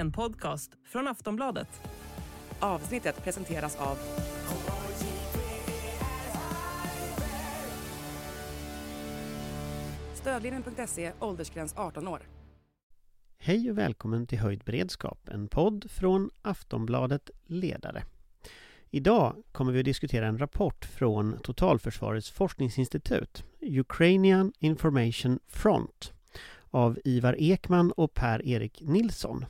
en podcast från Aftonbladet. Avsnittet presenteras av Stödlinjen.se, åldersgräns 18 år. Hej och välkommen till Höjd beredskap, en podd från Aftonbladet Ledare. Idag kommer vi att diskutera en rapport från Totalförsvarets forskningsinstitut, Ukrainian Information Front, av Ivar Ekman och Per-Erik Nilsson.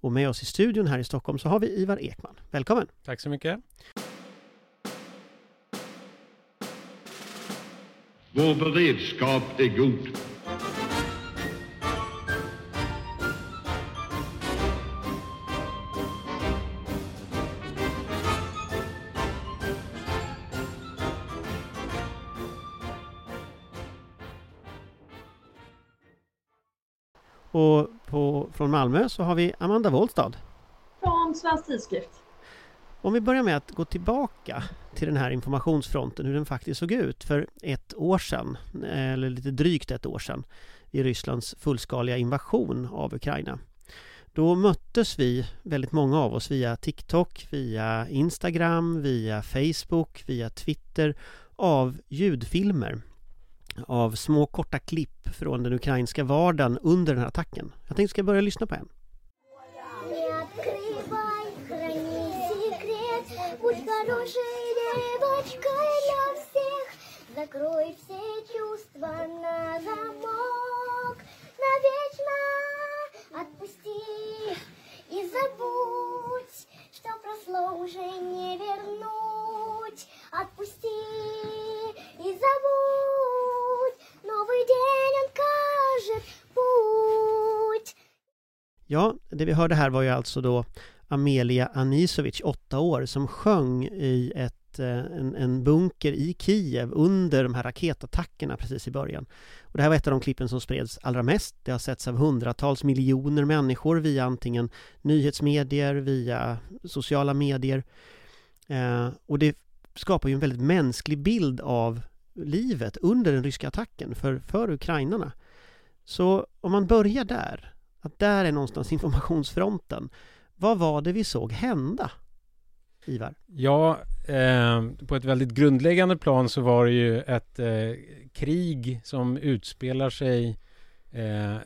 Och med oss i studion här i Stockholm så har vi Ivar Ekman. Välkommen! Tack så mycket! Vår beredskap är god. På, från Malmö så har vi Amanda Wollstad. Från Svensk Tidskrift. Om vi börjar med att gå tillbaka till den här informationsfronten, hur den faktiskt såg ut för ett år sedan, eller lite drygt ett år sedan, i Rysslands fullskaliga invasion av Ukraina. Då möttes vi, väldigt många av oss, via TikTok, via Instagram, via Facebook, via Twitter av ljudfilmer av små korta klipp från den ukrainska vardagen under den här attacken. Jag tänkte ska börja lyssna på en. Не открывай, храни секрет, будь хорошей девочкой для всех. Закрой все чувства на замок, навечно отпусти и забудь, что прошло уже не вернуть. Отпусти и забудь, Ja, det vi hörde här var ju alltså då Amelia Anisovic, åtta år, som sjöng i ett, eh, en, en bunker i Kiev under de här raketattackerna precis i början. Och det här var ett av de klippen som spreds allra mest. Det har setts av hundratals miljoner människor via antingen nyhetsmedier, via sociala medier. Eh, och det skapar ju en väldigt mänsklig bild av livet under den ryska attacken för, för ukrainarna. Så om man börjar där, att där är någonstans informationsfronten. Vad var det vi såg hända? Ivar? Ja, eh, på ett väldigt grundläggande plan så var det ju ett eh, krig som utspelar sig eh,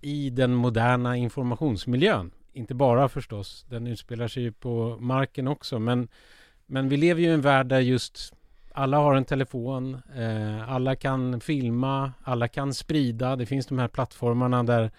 i den moderna informationsmiljön. Inte bara förstås, den utspelar sig ju på marken också. Men, men vi lever ju i en värld där just alla har en telefon, eh, alla kan filma, alla kan sprida. Det finns de här plattformarna där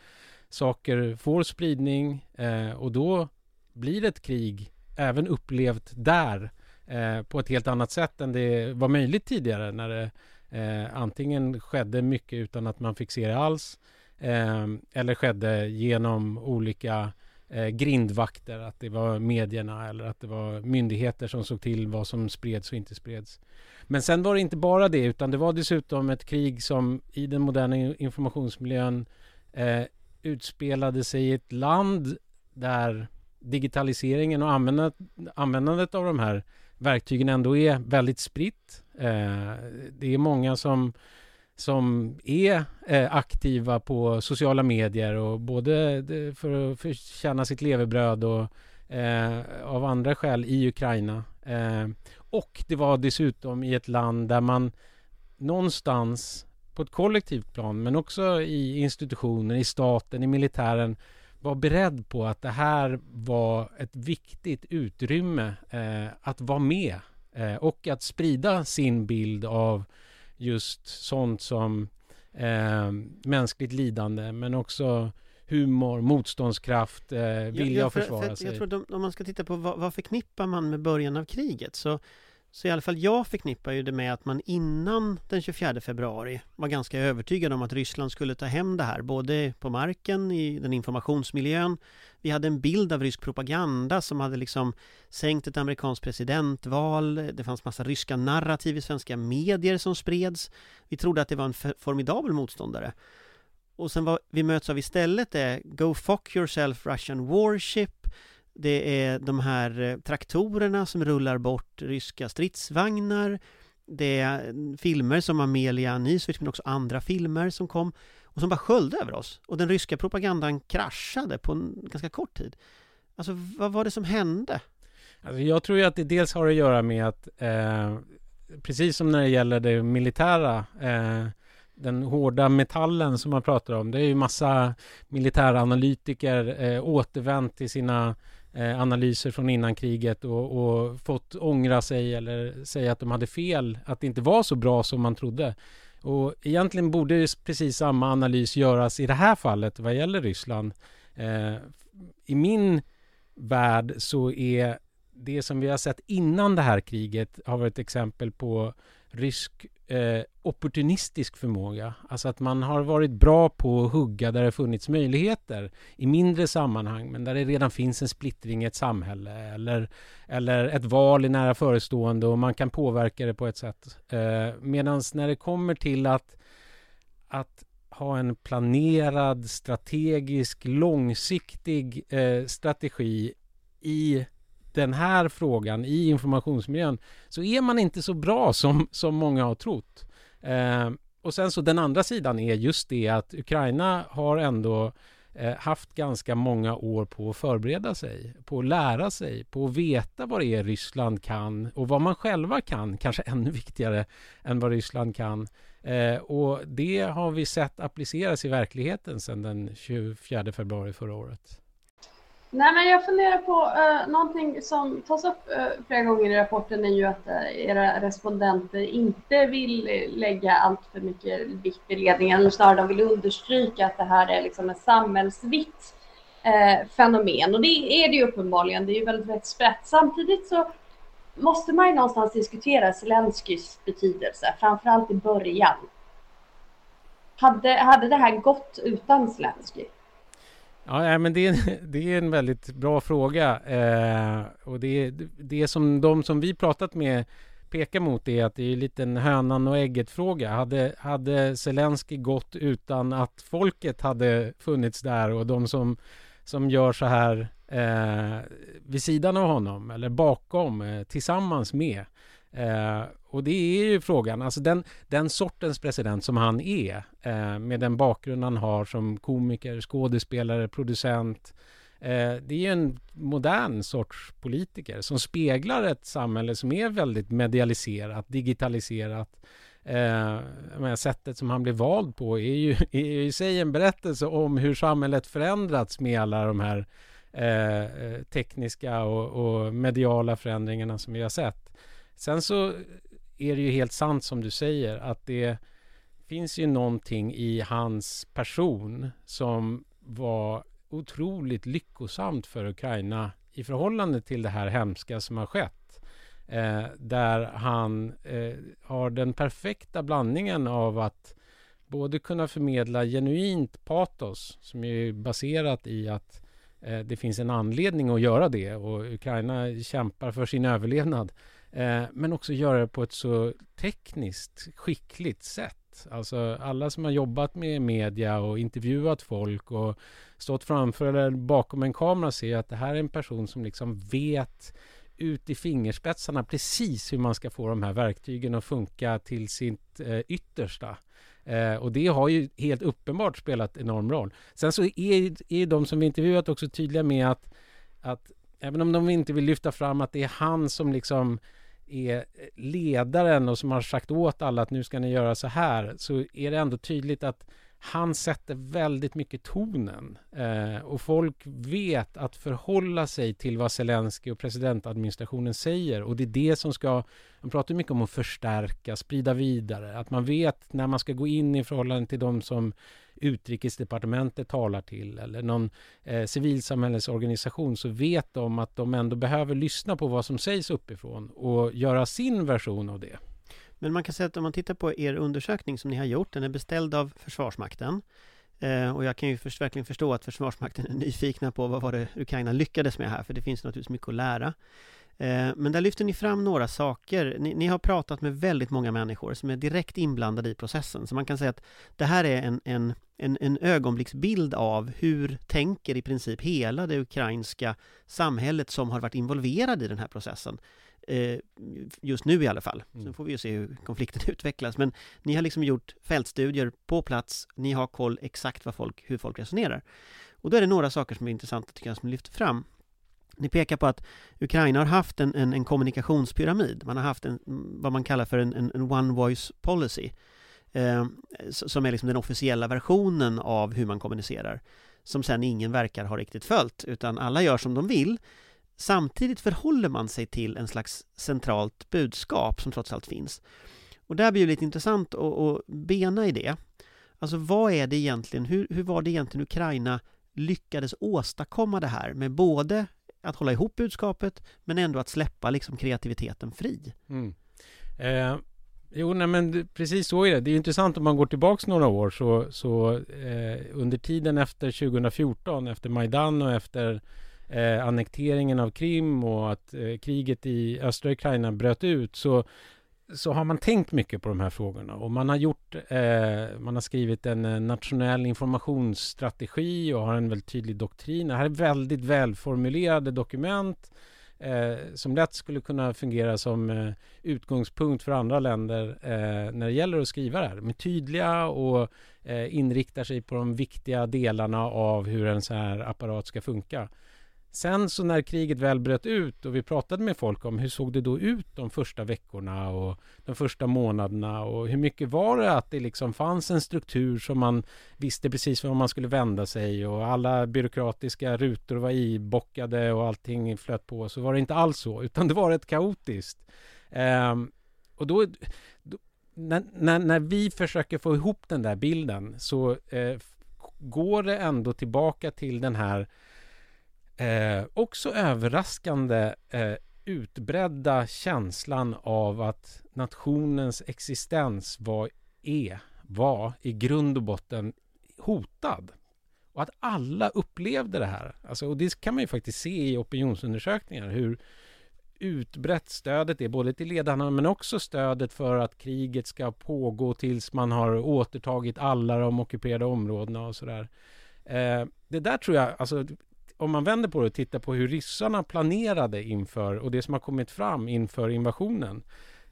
saker får spridning eh, och då blir det ett krig även upplevt där eh, på ett helt annat sätt än det var möjligt tidigare när det eh, antingen skedde mycket utan att man fick se det alls eh, eller skedde genom olika eh, grindvakter, att det var medierna eller att det var myndigheter som såg till vad som spreds och inte spreds. Men sen var det inte bara det utan det var dessutom ett krig som i den moderna informationsmiljön eh, utspelade sig i ett land där digitaliseringen och användandet, användandet av de här verktygen ändå är väldigt spritt. Eh, det är många som, som är eh, aktiva på sociala medier och både för att förtjäna sitt levebröd och eh, av andra skäl i Ukraina. Och det var dessutom i ett land där man någonstans på ett kollektivt plan men också i institutioner, i staten, i militären var beredd på att det här var ett viktigt utrymme eh, att vara med eh, och att sprida sin bild av just sånt som eh, mänskligt lidande men också humor, motståndskraft, eh, vilja ja, att försvara för sig. Jag tror de, om man ska titta på vad, vad förknippar man med början av kriget så så i alla fall jag förknippar ju det med att man innan den 24 februari var ganska övertygad om att Ryssland skulle ta hem det här, både på marken, i den informationsmiljön. Vi hade en bild av rysk propaganda som hade liksom sänkt ett amerikanskt presidentval. Det fanns massa ryska narrativ i svenska medier som spreds. Vi trodde att det var en formidabel motståndare. Och sen vad vi möts av istället är Go fuck yourself Russian warship det är de här eh, traktorerna som rullar bort ryska stridsvagnar. det är mm, filmer som Amelia Anisovic men också andra filmer som kom och som bara sköljde över oss. Och den ryska propagandan kraschade på en ganska kort tid. Alltså vad var det som hände? Alltså, jag tror ju att det dels har att göra med att eh, precis som när det gäller det militära eh, den hårda metallen som man pratar om. Det är ju massa militäranalytiker eh, återvänt till sina eh, Eh, analyser från innan kriget och, och, fått ångra sig eller säga att de hade fel, att det inte var så bra som man trodde. Och egentligen borde precis samma analys göras i det här fallet vad gäller Ryssland. Eh, I min värld så är det som vi har sett innan det här kriget har varit exempel på rysk eh, opportunistisk förmåga. Alltså att man har varit bra på att hugga där det funnits möjligheter i mindre sammanhang men där det redan finns en splittring i ett samhälle eller, eller ett val i nära förestående och man kan påverka det på ett sätt. Eh, Medan när det kommer till att, att ha en planerad, strategisk, långsiktig eh, strategi i den här frågan i informationsmiljön så är man inte så bra som, som många har trott. Eh, och sen så den andra sidan är just det att Ukraina har ändå eh, haft ganska många år på att förbereda sig, på att lära sig, på att veta vad det är Ryssland kan och vad man själva kan, kanske ännu viktigare än vad Ryssland kan. Eh, och det har vi sett appliceras i verkligheten sedan den 24 februari förra året. Nej, men jag funderar på uh, någonting som tas upp uh, flera gånger i rapporten är ju att uh, era respondenter inte vill lägga allt för mycket vikt vid ledningen, eller snarare de vill understryka att det här är liksom ett samhällsvitt uh, fenomen. Och det är det ju uppenbarligen, det är ju väldigt rätt. Samtidigt så måste man ju någonstans diskutera Zelenskyjs betydelse, framförallt i början. Hade, hade det här gått utan Zelenskyj? Ja, men det är, det är en väldigt bra fråga. Eh, och det, det som de som vi pratat med pekar mot är att det är lite en hönan och ägget fråga. Hade, hade Zelensky gått utan att folket hade funnits där och de som, som gör så här eh, vid sidan av honom eller bakom eh, tillsammans med Eh, och det är ju frågan, alltså den, den sortens president som han är eh, med den bakgrund han har som komiker, skådespelare, producent. Eh, det är ju en modern sorts politiker som speglar ett samhälle som är väldigt medialiserat, digitaliserat. Eh, sättet som han blev vald på är ju, är ju i sig en berättelse om hur samhället förändrats med alla de här eh, eh tekniska och, och mediala förändringarna som vi har sett. Sen så är det ju helt sant som du säger att det finns ju någonting i hans person som var otroligt lyckosamt för Ukraina i förhållande till det här hemska som har skett. Eh, där han eh, har den perfekta blandningen av att både kunna förmedla genuint patos som är baserat i att eh, det finns en anledning att göra det och Ukraina kämpar för sin överlevnad Eh, men också göra det på ett så tekniskt skickligt sätt. Alltså alla som har jobbat med media och intervjuat folk och stått framför eller bakom en kamera ser att det här är en person som liksom vet ut i fingerspetsarna precis hur man ska få de här verktygen att funka till sitt eh, yttersta. Eh, och det har ju helt uppenbart spelat enorm roll. Sen så är, är de som vi intervjuat också tydliga med att, att även om de inte vill lyfta fram att det är han som liksom är ledaren och som har sagt åt alla att nu ska ni göra så här så är det ändå tydligt att han sätter väldigt mycket tonen eh, och folk vet att förhålla sig till vad Zelensky och presidentadministrationen säger och det är det som ska, man pratar mycket om att förstärka, sprida vidare, att man vet när man ska gå in i förhållande till de som utrikesdepartementet talar till eller någon eh, civilsamhällesorganisation så vet de att de ändå behöver lyssna på vad som sägs uppifrån och göra sin version av det. Men man kan säga att om man tittar på er undersökning som ni har gjort, den är beställd av Försvarsmakten. Eh, och jag kan ju först, verkligen förstå att Försvarsmakten är nyfikna på vad var det Ukraina lyckades med här, för det finns naturligtvis mycket att lära. Eh, men där lyfter ni fram några saker. Ni, ni, har pratat med väldigt många människor som är direkt inblandade i processen. Så man kan säga att det här är en, en, en, en ögonblicksbild av hur tänker i princip hela det ukrainska samhället som har varit involverad i den här processen. eh, just nu i alla fall. Mm. Sen får vi ju se hur konflikten utvecklas. Men ni har liksom gjort fältstudier på plats, ni har koll exakt vad folk, hur folk resonerar. Och då är det några saker som är intressanta tycker jag som lyfter fram. Ni pekar på att Ukraina har haft en, en, en kommunikationspyramid. Man har haft en, vad man kallar för en, en, en one voice policy. Eh, som är liksom den officiella versionen av hur man kommunicerar. Som sen ingen verkar ha riktigt följt, utan alla gör som de vill. Samtidigt förhåller man sig till en slags centralt budskap som trots allt finns. Och där blir det lite intressant att, att bena i det. Alltså vad är det egentligen, hur, hur var det egentligen Ukraina lyckades åstadkomma det här med både att hålla ihop budskapet men ändå att släppa liksom kreativiteten fri? Mm. Eh, jo, nej, men precis så är det. Det är intressant om man går tillbaks några år så, så eh, under tiden efter 2014, efter Majdan och efter eh, annekteringen av Krim och att eh, kriget i östra Ukraina bröt ut så så har man tänkt mycket på de här frågorna och man har gjort, eh, man har skrivit en eh, nationell informationsstrategi och har en väldigt tydlig doktrin. Det här är väldigt välformulerade dokument eh, som lätt skulle kunna fungera som eh, utgångspunkt för andra länder eh, när det gäller att skriva det här. De är tydliga och eh, inriktar sig på de viktiga delarna av hur en sån här apparat ska funka. Sen så när kriget väl bröt ut och vi pratade med folk om hur såg det då ut de första veckorna och de första månaderna och hur mycket var det att det liksom fanns en struktur som man visste precis var man skulle vända sig och alla byråkratiska rutor var ibockade och allting flöt på så var det inte alls så utan det var rätt kaotiskt. Ehm, och då, då när, när, när vi försöker få ihop den där bilden så eh, går det ändå tillbaka till den här eh, också överraskande eh, utbredda känslan av att nationens existens var, är, var i grund och botten hotad. Och att alla upplevde det här. Alltså, och det kan man ju faktiskt se i opinionsundersökningar hur utbrett stödet är både till ledarna men också stödet för att kriget ska pågå tills man har återtagit alla de ockuperade områdena och sådär. Eh, det där tror jag, alltså om man vänder på det och tittar på hur ryssarna planerade inför och det som har kommit fram inför invasionen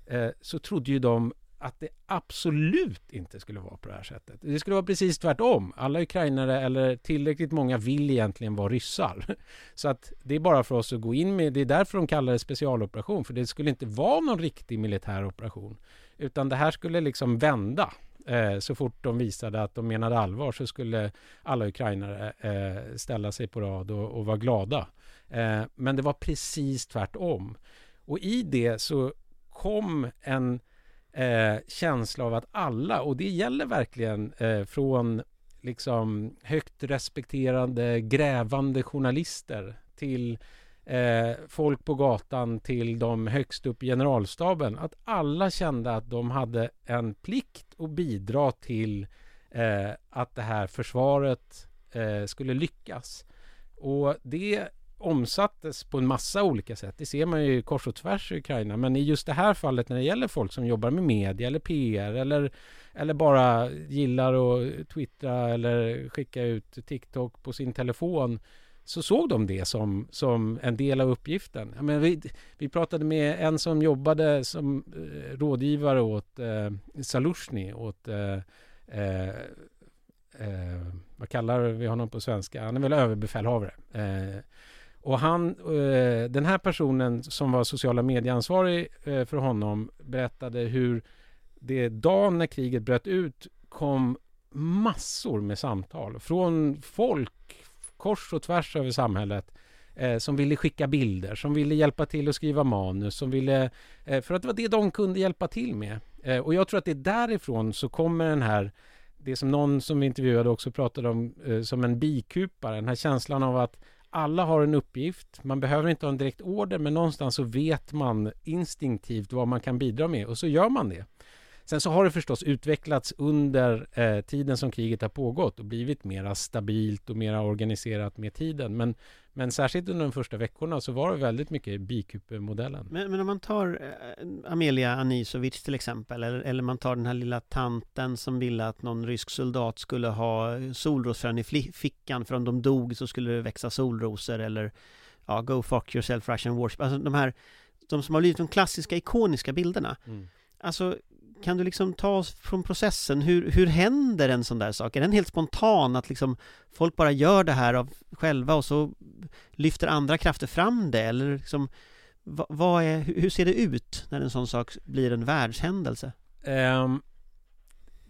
eh, så trodde ju de att det absolut inte skulle vara på det här sättet. Det skulle vara precis tvärtom. Alla ukrainare eller tillräckligt många vill egentligen vara ryssar. Så att det är bara för oss att gå in med, det är därför de kallar det specialoperation, för det skulle inte vara någon riktig militär operation. Utan det här skulle liksom vända. Eh, så fort de visade att de menade allvar så skulle alla ukrainare eh, ställa sig på rad och, och vara glada. Eh, men det var precis tvärtom. Och i det så kom en eh, känsla av att alla, och det gäller verkligen eh, från liksom högt respekterande grävande journalister till eh, folk på gatan till de högst upp i generalstaben att alla kände att de hade en plikt att bidra till eh, att det här försvaret eh, skulle lyckas. Och det omsattes på en massa olika sätt. Det ser man ju kors och tvärs i Ukraina. Men i just det här fallet när det gäller folk som jobbar med media eller PR eller, eller bara gillar att twittra eller skicka ut TikTok på sin telefon så såg de det som, som en del av uppgiften. Jag menar, vi, vi pratade med en som jobbade som eh, rådgivare åt eh, Salushny, åt eh, eh, eh, vad kallar vi honom på svenska? Han är väl överbefälhavare. Eh, och han, eh, den här personen som var sociala medieansvarig eh, för honom berättade hur det dagen när kriget bröt ut kom massor med samtal från folk kors och tvärs över samhället eh, som ville skicka bilder, som ville hjälpa till att skriva manus, som ville, eh, för att det var det de kunde hjälpa till med. Eh, och jag tror att det är därifrån så kommer den här, det som någon som vi intervjuade också pratade om eh, som en bikupare, den här känslan av att alla har en uppgift, man behöver inte ha en direkt order men någonstans så vet man instinktivt vad man kan bidra med och så gör man det. Sen så har det förstås utvecklats under eh, tiden som kriget har pågått och blivit mera stabilt och mera organiserat med tiden. Men, men särskilt under de första veckorna så var det väldigt mycket bikupe-modellen. Men, men om man tar eh, Amelia Anisovic till exempel, eller, eller man tar den här lilla tanten som ville att någon rysk soldat skulle ha solrosfrön i fickan för om de dog så skulle det växa solrosor eller ja, Go fuck yourself Russian warship. Alltså de här de som har blivit de klassiska ikoniska bilderna. Mm. Alltså, kan du liksom ta oss från processen? Hur, hur händer en sån där sak? Är den helt spontan att liksom folk bara gör det här av själva och så lyfter andra krafter fram det? Eller liksom, vad, vad är, hur ser det ut när en sån sak blir en världshändelse? Ehm,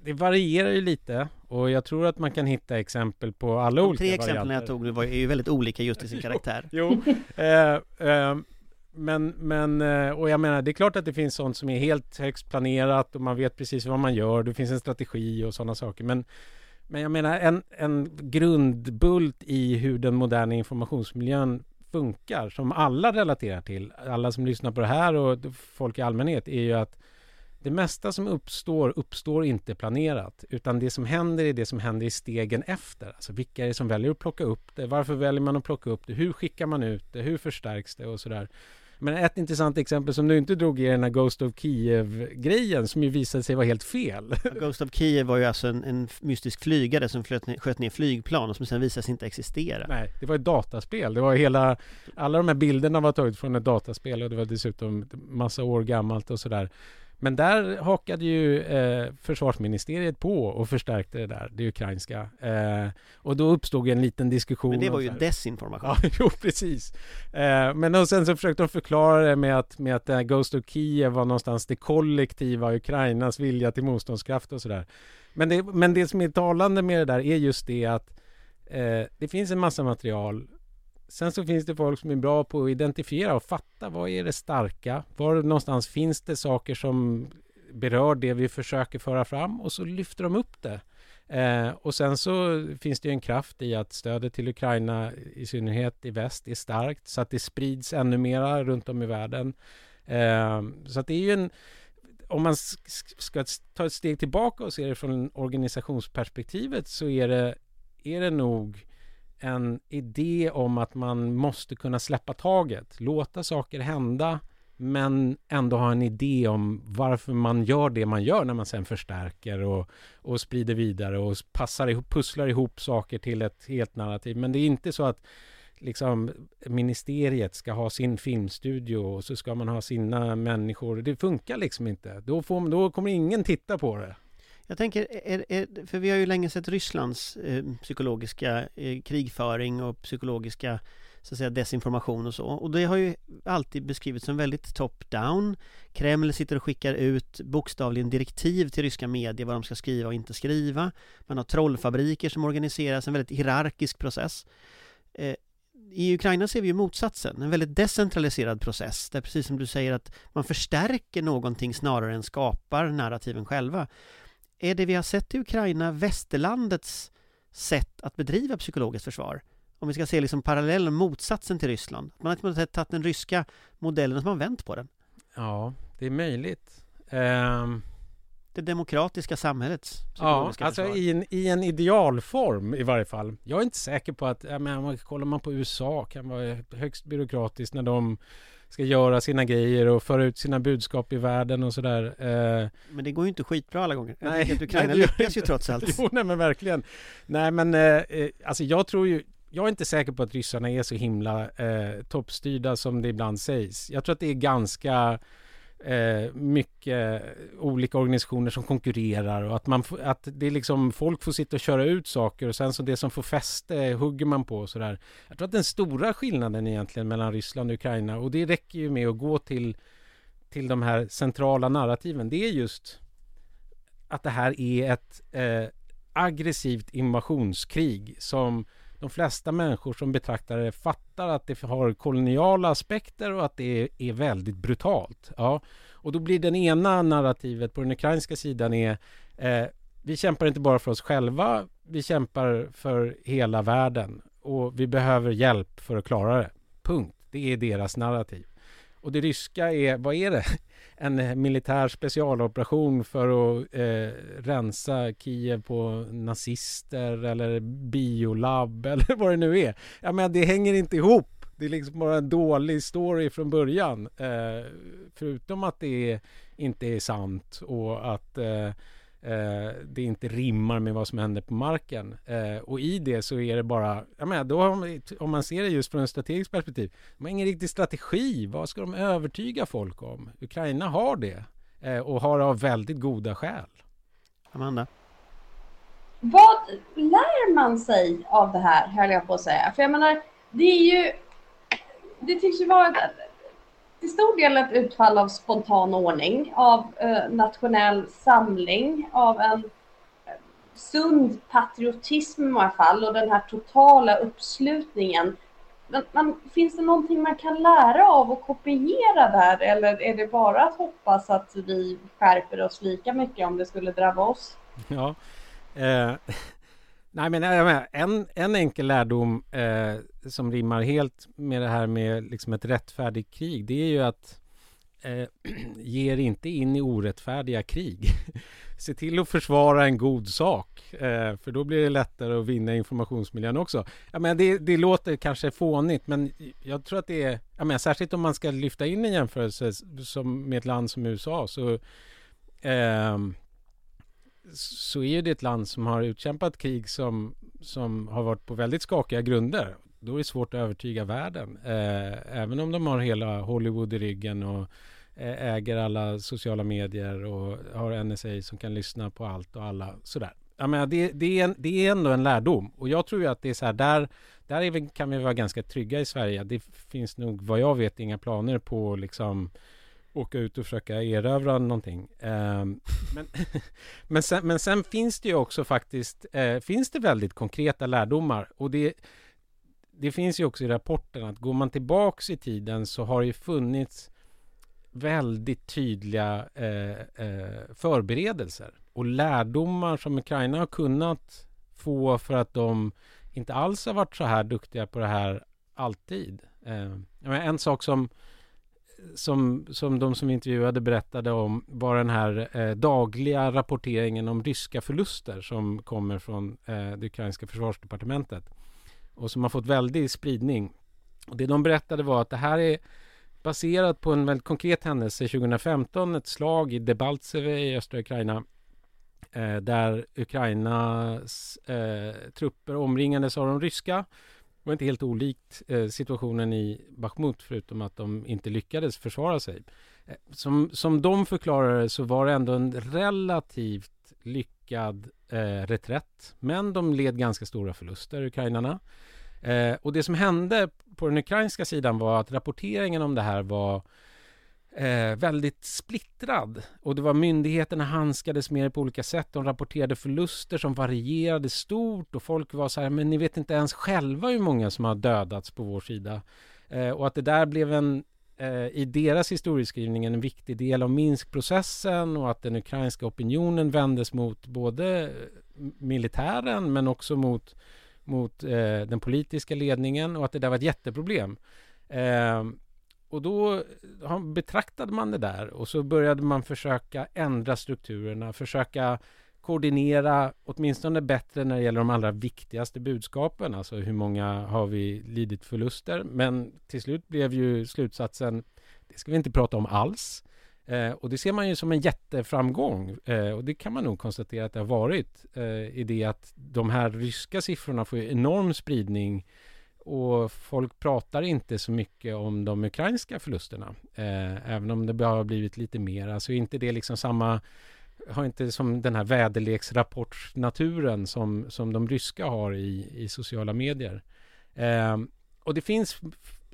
det varierar ju lite och jag tror att man kan hitta exempel på alla De olika tre exemplen jag varianter. tog var är ju väldigt olika just i sin karaktär. Jo, eh, eh, men, men, eh, och jag menar det är klart att det finns sånt som är helt högst planerat och man vet precis vad man gör, det finns en strategi och sådana saker. Men, men jag menar en, en grundbult i hur den moderna informationsmiljön funkar, som alla relaterar till, alla som lyssnar på det här och folk i allmänhet, är ju att det mesta som uppstår, uppstår inte planerat, utan det som händer är det som händer i stegen efter. Alltså vilka är det som väljer att plocka upp det? Varför väljer man att plocka upp det? Hur skickar man ut det? Hur förstärks det? Och sådär. Men ett intressant exempel som du inte drog är den här Ghost of Kiev-grejen som ju visade sig vara helt fel. Ghost of Kiev var ju alltså en, en mystisk flygare som flöt ner, sköt ner flygplan och som sen visade sig inte existera. Nej, det var ett dataspel. Det var hela, alla de här bilderna var taget från ett dataspel och det var dessutom massa år gammalt och sådär. Men där hakade ju eh, försvarsministeriet på och förstärkte det där, det ukrainska. Eh, och då uppstod en liten diskussion. Men det var ju desinformation. Ja, jo precis. Eh, men och sen så försökte de förklara det med att, med att det här Ghost of Kiev var någonstans det kollektiva Ukrainas vilja till motståndskraft och sådär. Men det, men det som är talande med det där är just det att eh, det finns en massa material. Sen så finns det folk som är bra på att identifiera och fatta vad är det starka? Var någonstans finns det saker som berör det vi försöker föra fram och så lyfter de upp det. Eh, och sen så finns det ju en kraft i att stödet till Ukraina, i synnerhet i väst, är starkt så att det sprids ännu mera runt om i världen. Eh, så att det är ju en... Om man ska ta ett steg tillbaka och se det från organisationsperspektivet så är det, är det nog en idé om att man måste kunna släppa taget, låta saker hända men ändå ha en idé om varför man gör det man gör när man sen förstärker och, och sprider vidare och passar ihop, pusslar ihop saker till ett helt narrativ. Men det är inte så att liksom ministeriet ska ha sin filmstudio och så ska man ha sina människor. Det funkar liksom inte. Då, får, då kommer ingen titta på det. Jag tänker, är, är, för vi har ju länge sett Rysslands eh, psykologiska eh, krigföring och psykologiska så att säga desinformation och så. Och det har ju alltid beskrivits som väldigt top-down. Kreml sitter och skickar ut bokstavligen direktiv till ryska medier vad de ska skriva och inte skriva. Man har trollfabriker som organiseras, en väldigt hierarkisk process. Eh, i Ukraina ser vi ju motsatsen, en väldigt decentraliserad process där precis som du säger att man förstärker någonting snarare än skapar narrativen själva. Är det vi har sett i Ukraina västerlandets sätt att bedriva psykologiskt försvar? Om vi ska se liksom parallellen, motsatsen till Ryssland. Man har sätt tagit den ryska modellen och man vänt på den. Ja, det är möjligt. Ehm, Det demokratiska samhällets Ja, alltså försvar. i en, i en idealform i varje fall. Jag är inte säker på att, ja, men, om man- kollar man på USA kan vara högst byråkratiskt när de ska göra sina grejer och föra ut sina budskap i världen och sådär. Eh, Men det går ju inte skitbra alla gånger. Nej, Ukraina nej, lyckas ju trots allt. jo, nej men verkligen. Nej men, eh, eh, alltså jag tror ju, jag är inte säker på att ryssarna är så himla eh, toppstyrda som det ibland sägs. Jag tror att det är ganska eh, mycket olika organisationer som konkurrerar och att, man, f- att det är liksom folk får sitta och köra ut saker och sen så det som får fäste hugger man på och sådär. Jag tror att den stora skillnaden egentligen mellan Ryssland och Ukraina och det räcker ju med att gå till, till de här centrala narrativen. Det är just att det här är ett eh, aggressivt invasionskrig som de flesta människor som betraktar det fattar att det har koloniala aspekter och att det är, är väldigt brutalt. Ja. Och då blir den ena narrativet på den ukrainska sidan är eh, vi kämpar inte bara för oss själva, vi kämpar för hela världen och vi behöver hjälp för att klara det. Punkt. Det är deras narrativ. Och det ryska är, vad är det? En eh, militär specialoperation för att eh, rensa Kiev på nazister eller biolabb eller vad det nu är. Ja, men det hänger inte ihop. Det är liksom bara en dålig story från början. Eh, förutom att det inte är sant och att eh, det inte rimmar med vad som händer på marken. Eh, och i det så är det bara, jag menar, då har man, om man ser det just från ett strategiskt perspektiv, de har ingen riktig strategi. Vad ska de övertyga folk om? Ukraina har det eh, och har av väldigt goda skäl. Amanda? Vad lär man sig av det här, höll jag på att säga? För jag menar, det är ju... Det tycks ju vara ett, till stor del ett utfall av spontan ordning, av eh, nationell samling, av en eh, sund patriotism i många fall och den här totala uppslutningen. Men, men, finns det någonting man kan lära av och kopiera där eller är det bara att hoppas att vi skärper oss lika mycket om det skulle drabba oss? Ja. Eh, nej men jag menar, en, en enkel lärdom eh, som rimmar helt med det här med liksom ett rättfärdigt krig det är ju att eh, ge er inte in i orättfärdiga krig. Se till att försvara en god sak eh, för då blir det lättare att vinna informationsmiljön också. Jag menar, det, det låter kanske fånigt men jag tror att det är, jag menar, särskilt om man ska lyfta in en jämförelse som med ett land som USA så eh, så är det ett land som har utkämpat krig som, som har varit på väldigt skakiga grunder. Då är det svårt att övertyga världen. Eh, även om de har hela Hollywood i ryggen och eh, äger alla sociala medier och har NSA som kan lyssna på allt och alla sådär. Jag menar, det, det, är en, det är ändå en lärdom och jag tror ju att det är så här där, där vi, kan vi vara ganska trygga i Sverige. Det finns nog vad jag vet inga planer på liksom åka ut och försöka erövra någonting. Um, men, men, sen, men sen finns det ju också faktiskt eh, finns det väldigt konkreta lärdomar och det, det finns ju också i rapporten att går man tillbaks i tiden så har det ju funnits väldigt tydliga eh, eh, förberedelser och lärdomar som Ukraina har kunnat få för att de inte alls har varit så här duktiga på det här alltid. Ehm, en sak som som, som de som intervjuade berättade om var den här eh, dagliga rapporteringen om ryska förluster som kommer från eh, det ukrainska försvarsdepartementet och som har fått väldig spridning. Och det de berättade var att det här är baserat på en väldigt konkret händelse 2015, ett slag i Debaltseve i östra Ukraina eh, där Ukrainas eh, trupper omringades av de ryska det var inte helt olikt eh, situationen i Bachmut förutom att de inte lyckades försvara sig. Eh, som, som de förklarade så var det ändå en relativt lyckad eh, reträtt. Men de led ganska stora förluster, ukrainarna. Eh, och det som hände på den ukrainska sidan var att rapporteringen om det här var eh, väldigt splittrad. Och det var myndigheterna handskades med på olika sätt. De rapporterade förluster som varierade stort och folk var så här, men ni vet inte ens själva hur många som har dödats på vår sida. Eh, och att det där blev en eh, i deras historieskrivning en viktig del av Minskprocessen och att den ukrainska opinionen vändes mot både eh, militären men också mot, mot eh, den politiska ledningen och att det där var ett jätteproblem. Eh, och då betraktade man det där och så började man försöka ändra strukturerna, försöka koordinera åtminstone bättre när det gäller de allra viktigaste budskapen, alltså hur många har vi lidit förluster? Men till slut blev ju slutsatsen, det ska vi inte prata om alls. Eh, och det ser man ju som en jätteframgång eh, och det kan man nog konstatera att det har varit eh, i det att de här ryska siffrorna får enorm spridning och folk pratar inte så mycket om de ukrainska förlusterna. Eh, även om det har blivit lite mer. Alltså inte det liksom samma har inte som den här väderleksrapportnaturen som, som de ryska har i, i sociala medier. Eh, och det finns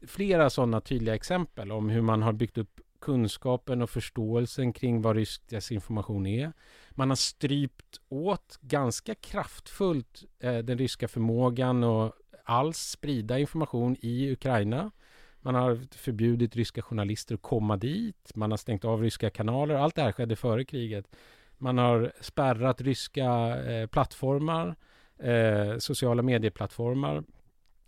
flera sådana tydliga exempel om hur man har byggt upp kunskapen och förståelsen kring vad rysk desinformation är. Man har strypt åt ganska kraftfullt eh, den ryska förmågan och alls sprida information i Ukraina. Man har förbjudit ryska journalister att komma dit. Man har stängt av ryska kanaler. Allt det här skedde före kriget. Man har spärrat ryska eh, plattformar, eh, sociala medieplattformar.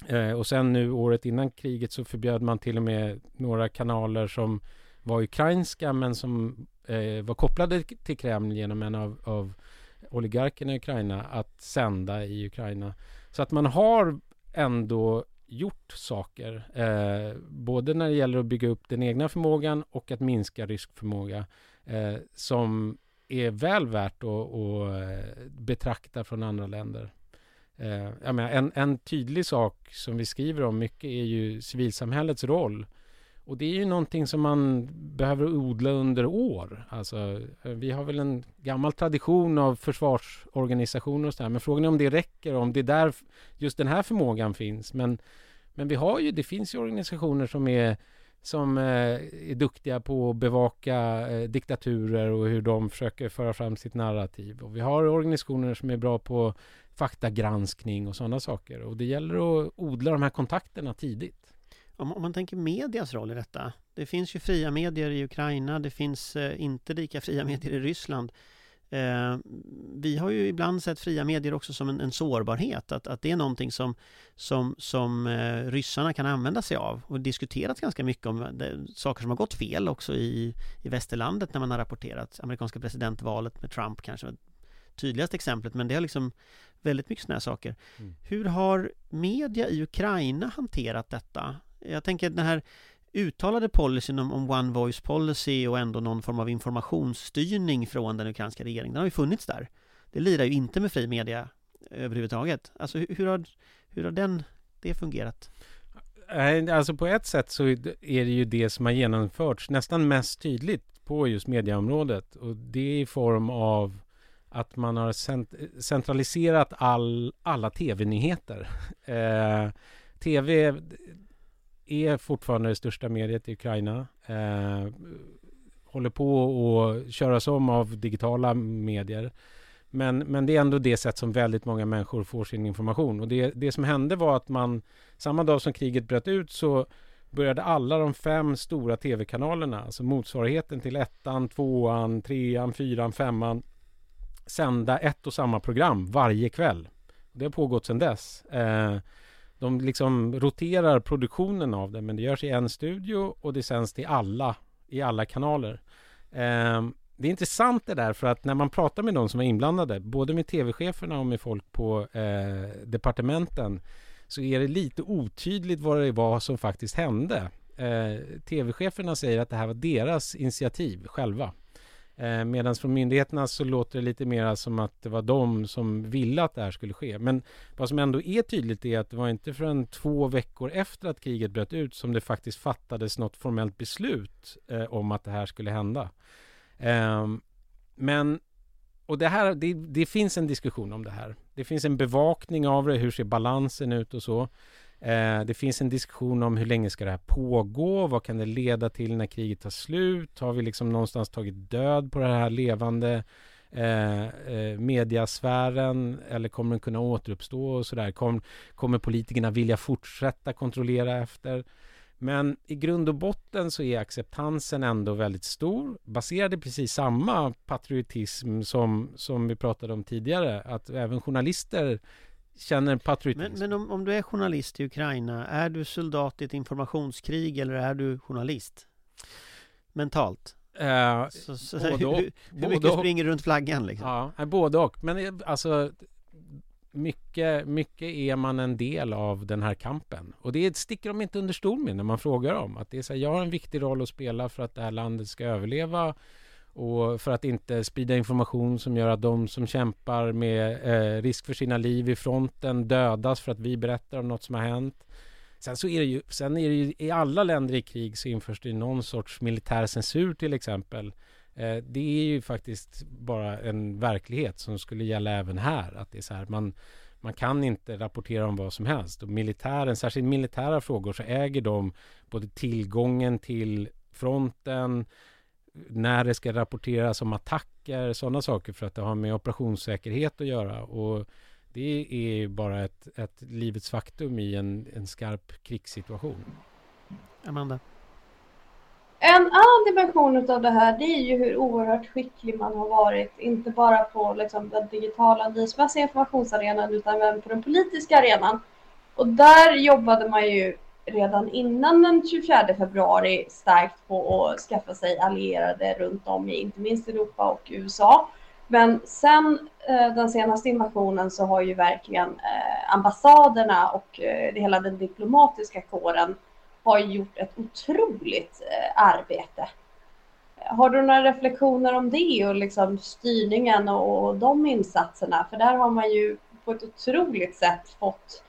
Eh, och sen nu året innan kriget så förbjöd man till och med några kanaler som var ukrainska men som eh, var kopplade till Kreml genom en av, av oligarkerna i Ukraina att sända i Ukraina. Så att man har ändå gjort saker. Eh, både när det gäller att bygga upp den egna förmågan och att minska rysk förmåga. Eh, som är väl värt att, att eh, betrakta från andra länder. Eh, jag menar, en, en tydlig sak som vi skriver om mycket är ju civilsamhällets roll. Och det är ju någonting som man behöver odla under år. Alltså, eh, vi har väl en gammal tradition av försvarsorganisationer och sådär. Men frågan är om det räcker, om det är där just den här förmågan finns. Men, men vi har ju, det finns ju organisationer som är som eh, är duktiga på att bevaka eh, diktaturer och hur de försöker föra fram sitt narrativ. Och vi har organisationer som är bra på faktagranskning och sådana saker. Och det gäller att odla de här kontakterna tidigt. Om, om man tänker medias roll i detta. Det finns ju fria medier i Ukraina, det finns eh, inte lika fria medier i Ryssland. Eh, vi har ju ibland sett fria medier också som en, en sårbarhet, att, att det är någonting som, som, som eh, ryssarna kan använda sig av och diskuterat ganska mycket om det, saker som har gått fel också i, i västerlandet när man har rapporterat amerikanska presidentvalet med Trump kanske var tydligaste exemplet, men det har liksom väldigt mycket sådana här saker. Mm. Hur har media i Ukraina hanterat detta? Jag tänker den här uttalade policyn om, om One Voice Policy och ändå någon form av informationsstyrning från den ukrainska regeringen, den har ju funnits där. Det lirar ju inte med fri media överhuvudtaget. Alltså hur, hur har, hur har den, det fungerat? Alltså på ett sätt så är det ju det som har genomförts nästan mest tydligt på just mediaområdet och det är i form av att man har centraliserat all, alla tv-nyheter. Eh, tv är fortfarande det största mediet i Ukraina. Eh, håller på att köras om av digitala medier. Men, men det är ändå det sätt som väldigt många människor får sin information. Och det, det som hände var att man, samma dag som kriget bröt ut så började alla de fem stora tv-kanalerna, alltså motsvarigheten till ettan, tvåan, trean, fyran, femman, sända ett och samma program varje kväll. Det har pågått sedan dess. Eh, de liksom roterar produktionen av det men det görs i en studio och det sänds till alla i alla kanaler. Eh, det är intressant det där för att när man pratar med de som är inblandade, både med tv-cheferna och med folk på eh, departementen, så är det lite otydligt vad det var som faktiskt hände. Eh, tv-cheferna säger att det här var deras initiativ själva. Eh, Medan från myndigheterna så låter det lite mer som att det var de som ville att det här skulle ske. Men vad som ändå är tydligt är att det var inte förrän två veckor efter att kriget bröt ut som det faktiskt fattades något formellt beslut eh, om att det här skulle hända. Eh, men, och det här, det, det, finns en diskussion om det här. Det finns en bevakning av det, hur ser balansen ut och så. Eh, det finns en diskussion om hur länge ska det här pågå? Vad kan det leda till när kriget tar slut? Har vi liksom någonstans tagit död på det här levande eh, eh, mediasfären eller kommer den kunna återuppstå och sådär? Kom, kommer politikerna vilja fortsätta kontrollera efter? Men i grund och botten så är acceptansen ändå väldigt stor, baserad i precis samma patriotism som, som vi pratade om tidigare, att även journalister känner patriotism. Men, men om, om, du är journalist i Ukraina, är du soldat i ett informationskrig eller är du journalist? Mentalt? Eh, så, så, både och, hur, hur mycket springer runt flaggan liksom? Ja, både och. Men eh, alltså mycket, mycket är man en del av den här kampen. Och det sticker de inte under stol med när man frågar dem. Att det är så här, jag har en viktig roll att spela för att det här landet ska överleva och för att inte sprida information som gör att de som kämpar med eh, risk för sina liv i fronten dödas för att vi berättar om något som har hänt. Sen så är det ju, sen är det ju i alla länder i krig så införs det någon sorts militär censur till exempel. Eh, det är ju faktiskt bara en verklighet som skulle gälla även här. Att det är så här, man, man kan inte rapportera om vad som helst. Och militären, särskilt militära frågor, så äger de både tillgången till fronten, när det ska rapporteras om attacker, sådana saker för att det har med operationssäkerhet att göra. Och det är bara ett, ett livets faktum i en, en skarp krigssituation. Amanda? En annan dimension av det här det är ju hur oerhört skicklig man har varit, inte bara på liksom, den digitala nyhetsmässiga informationsarenan utan även på den politiska arenan. Och där jobbade man ju redan innan den 24 februari starkt på att skaffa sig allierade runt om i inte minst Europa och USA. Men sen eh, den senaste invasionen så har ju verkligen eh, ambassaderna och eh, hela den diplomatiska kåren har gjort ett otroligt eh, arbete. har du några reflektioner om det och liksom styrningen och, och de insatserna? För där har man ju på ett otroligt sätt fått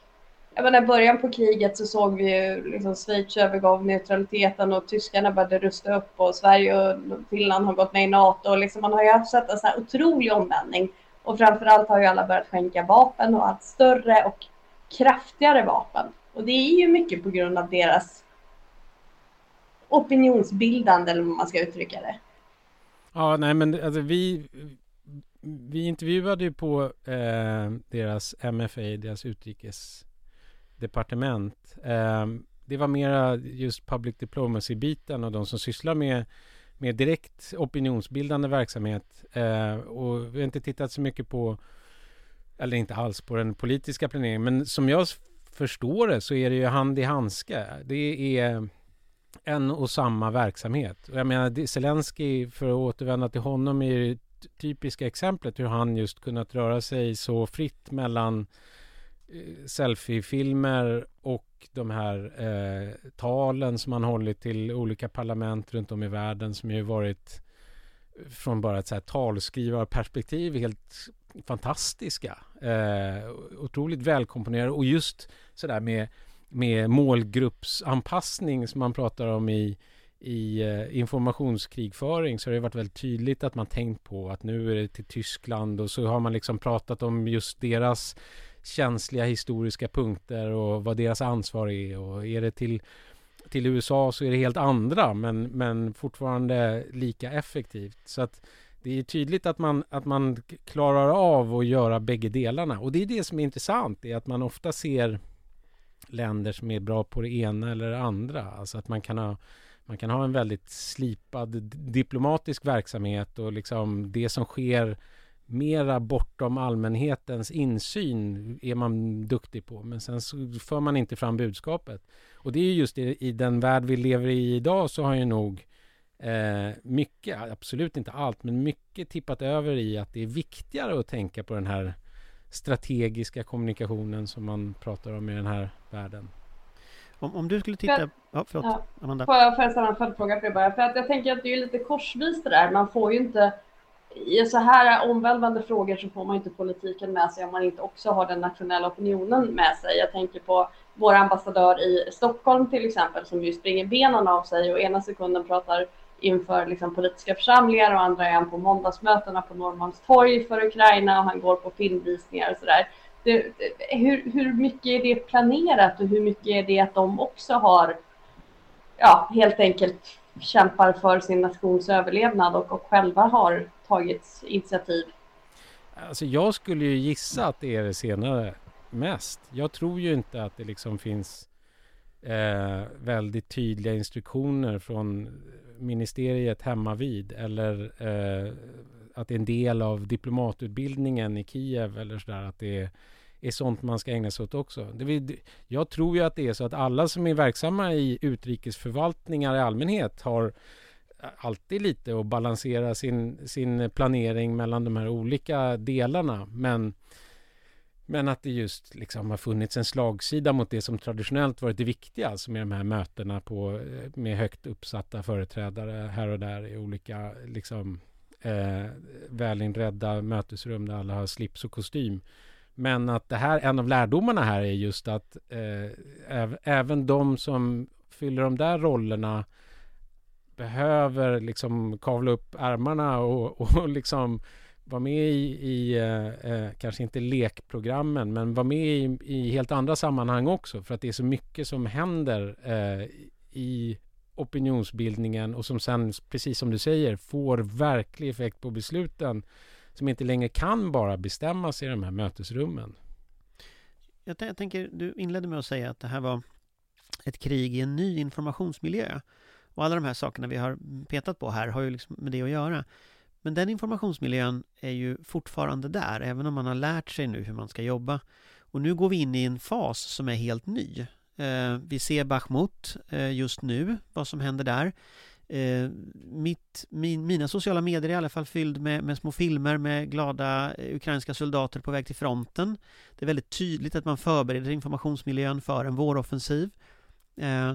jag menar, i början på kriget så såg vi ju liksom Schweiz övergav neutraliteten och tyskarna började rusta upp och Sverige och Finland har gått med i NATO. Och liksom man har ju sett en sån här otrolig omvändning. Och framförallt har ju alla börjat skänka vapen och allt större och kraftigare vapen. Och det är ju mycket på grund av deras opinionsbildande eller vad man ska uttrycka det. Ja, nej men alltså vi vi intervjuade ju på eh, deras MFA, deras utrikes... Eh, det var mera just public diplomacy-biten och de som sysslar med, med direkt opinionsbildande verksamhet. Eh, och vi har inte tittat så mycket på, eller inte alls på den politiska planeringen, men som jag förstår det så är det ju hand i handske. Det är en och samma verksamhet. Och jag menar, Zelensky, för att återvända till honom, är ju typiska exemplet hur han just kunnat röra sig så fritt mellan eh, selfiefilmer och de här eh, talen som han hållit till olika parlament runt om i världen som ju varit från bara ett så här talskrivarperspektiv helt fantastiska. Eh, otroligt välkomponerade och just sådär med, med målgruppsanpassning som man pratar om i i eh, informationskrigföring så har det varit väldigt tydligt att man tänkt på att nu är det till Tyskland och så har man liksom pratat om just deras känsliga historiska punkter och vad deras ansvar är och är det till, till USA så är det helt andra men, men fortfarande lika effektivt. Så att det är tydligt att man, att man klarar av att göra bägge delarna och det är det som är intressant, det är att man ofta ser länder som är bra på det ena eller det andra. Alltså att man kan ha man kan ha en väldigt slipad diplomatisk verksamhet och liksom det som sker mera bortom allmänhetens insyn är man duktig på. Men sen så för man inte fram budskapet. Och det är just i, i den värld vi lever i idag så har ju nog eh, mycket, absolut inte allt, men mycket tippat över i att det är viktigare att tänka på den här strategiska kommunikationen som man pratar om i den här världen. Om, om du skulle titta... För, ja, förlåt, ja. Amanda. Får jag, får jag ställa en följdfråga för det bara? För att jag tänker att det är lite korsvis det där. Man får ju inte... I så här omvälvande frågor så får man inte politiken med sig om man inte också har den nationella opinionen med sig. Jag tänker på vår ambassadör i Stockholm till exempel som ju springer benen av sig och ena sekunden pratar inför liksom, politiska församlingar och andra är han på måndagsmötena på Norrmalmstorg för Ukraina och han går på filmvisningar och sådär hur, hur mycket är det planerat och hur mycket är det att de också har, ja, helt enkelt kämpar för sin nations överlevnad och, och själva har tagit initiativ? Alltså jag skulle ju gissa att det är det senare mest. Jag tror ju inte att det liksom finns eh, väldigt tydliga instruktioner från ministeriet hemma vid eller eh, att det är en del av diplomatutbildningen i Kiev eller sådär att det är, är sånt man ska ägna sig åt också. Det, jag tror ju att det är så att alla som är verksamma i utrikesförvaltningar i allmänhet har alltid lite att balansera sin, sin planering mellan de här olika delarna. Men, men att det just liksom har funnits en slagsida mot det som traditionellt varit det viktiga, alltså med de här mötena på, med högt uppsatta företrädare här och där i olika liksom, eh, välinredda mötesrum där alla har slips och kostym. Men att det här, en av lärdomarna här är just att eh, äv, även de som fyller de där rollerna behöver liksom kavla upp ärmarna och, och liksom vara med i, i eh, eh, kanske inte lekprogrammen, men vara med i, i, helt andra sammanhang också. För att det är så mycket som händer eh, i opinionsbildningen och som sen, precis som du säger, får verklig effekt på besluten som inte längre kan bara bestämmas i de här mötesrummen. Jag, jag tänker, du inledde med att säga att det här var ett krig i en ny informationsmiljö. Och alla de här sakerna vi har petat på här har ju liksom med det att göra. Men den informationsmiljön är ju fortfarande där, även om man har lärt sig nu hur man ska jobba. Och nu går vi in i en fas som är helt ny. Eh, vi ser Bachmut eh, just nu, vad som händer där. Eh, mitt, min, mina sociala medier är i alla fall fylld med, med, små filmer med glada eh, ukrainska soldater på väg till fronten. Det är väldigt tydligt att man förbereder informationsmiljön för en våroffensiv. Eh,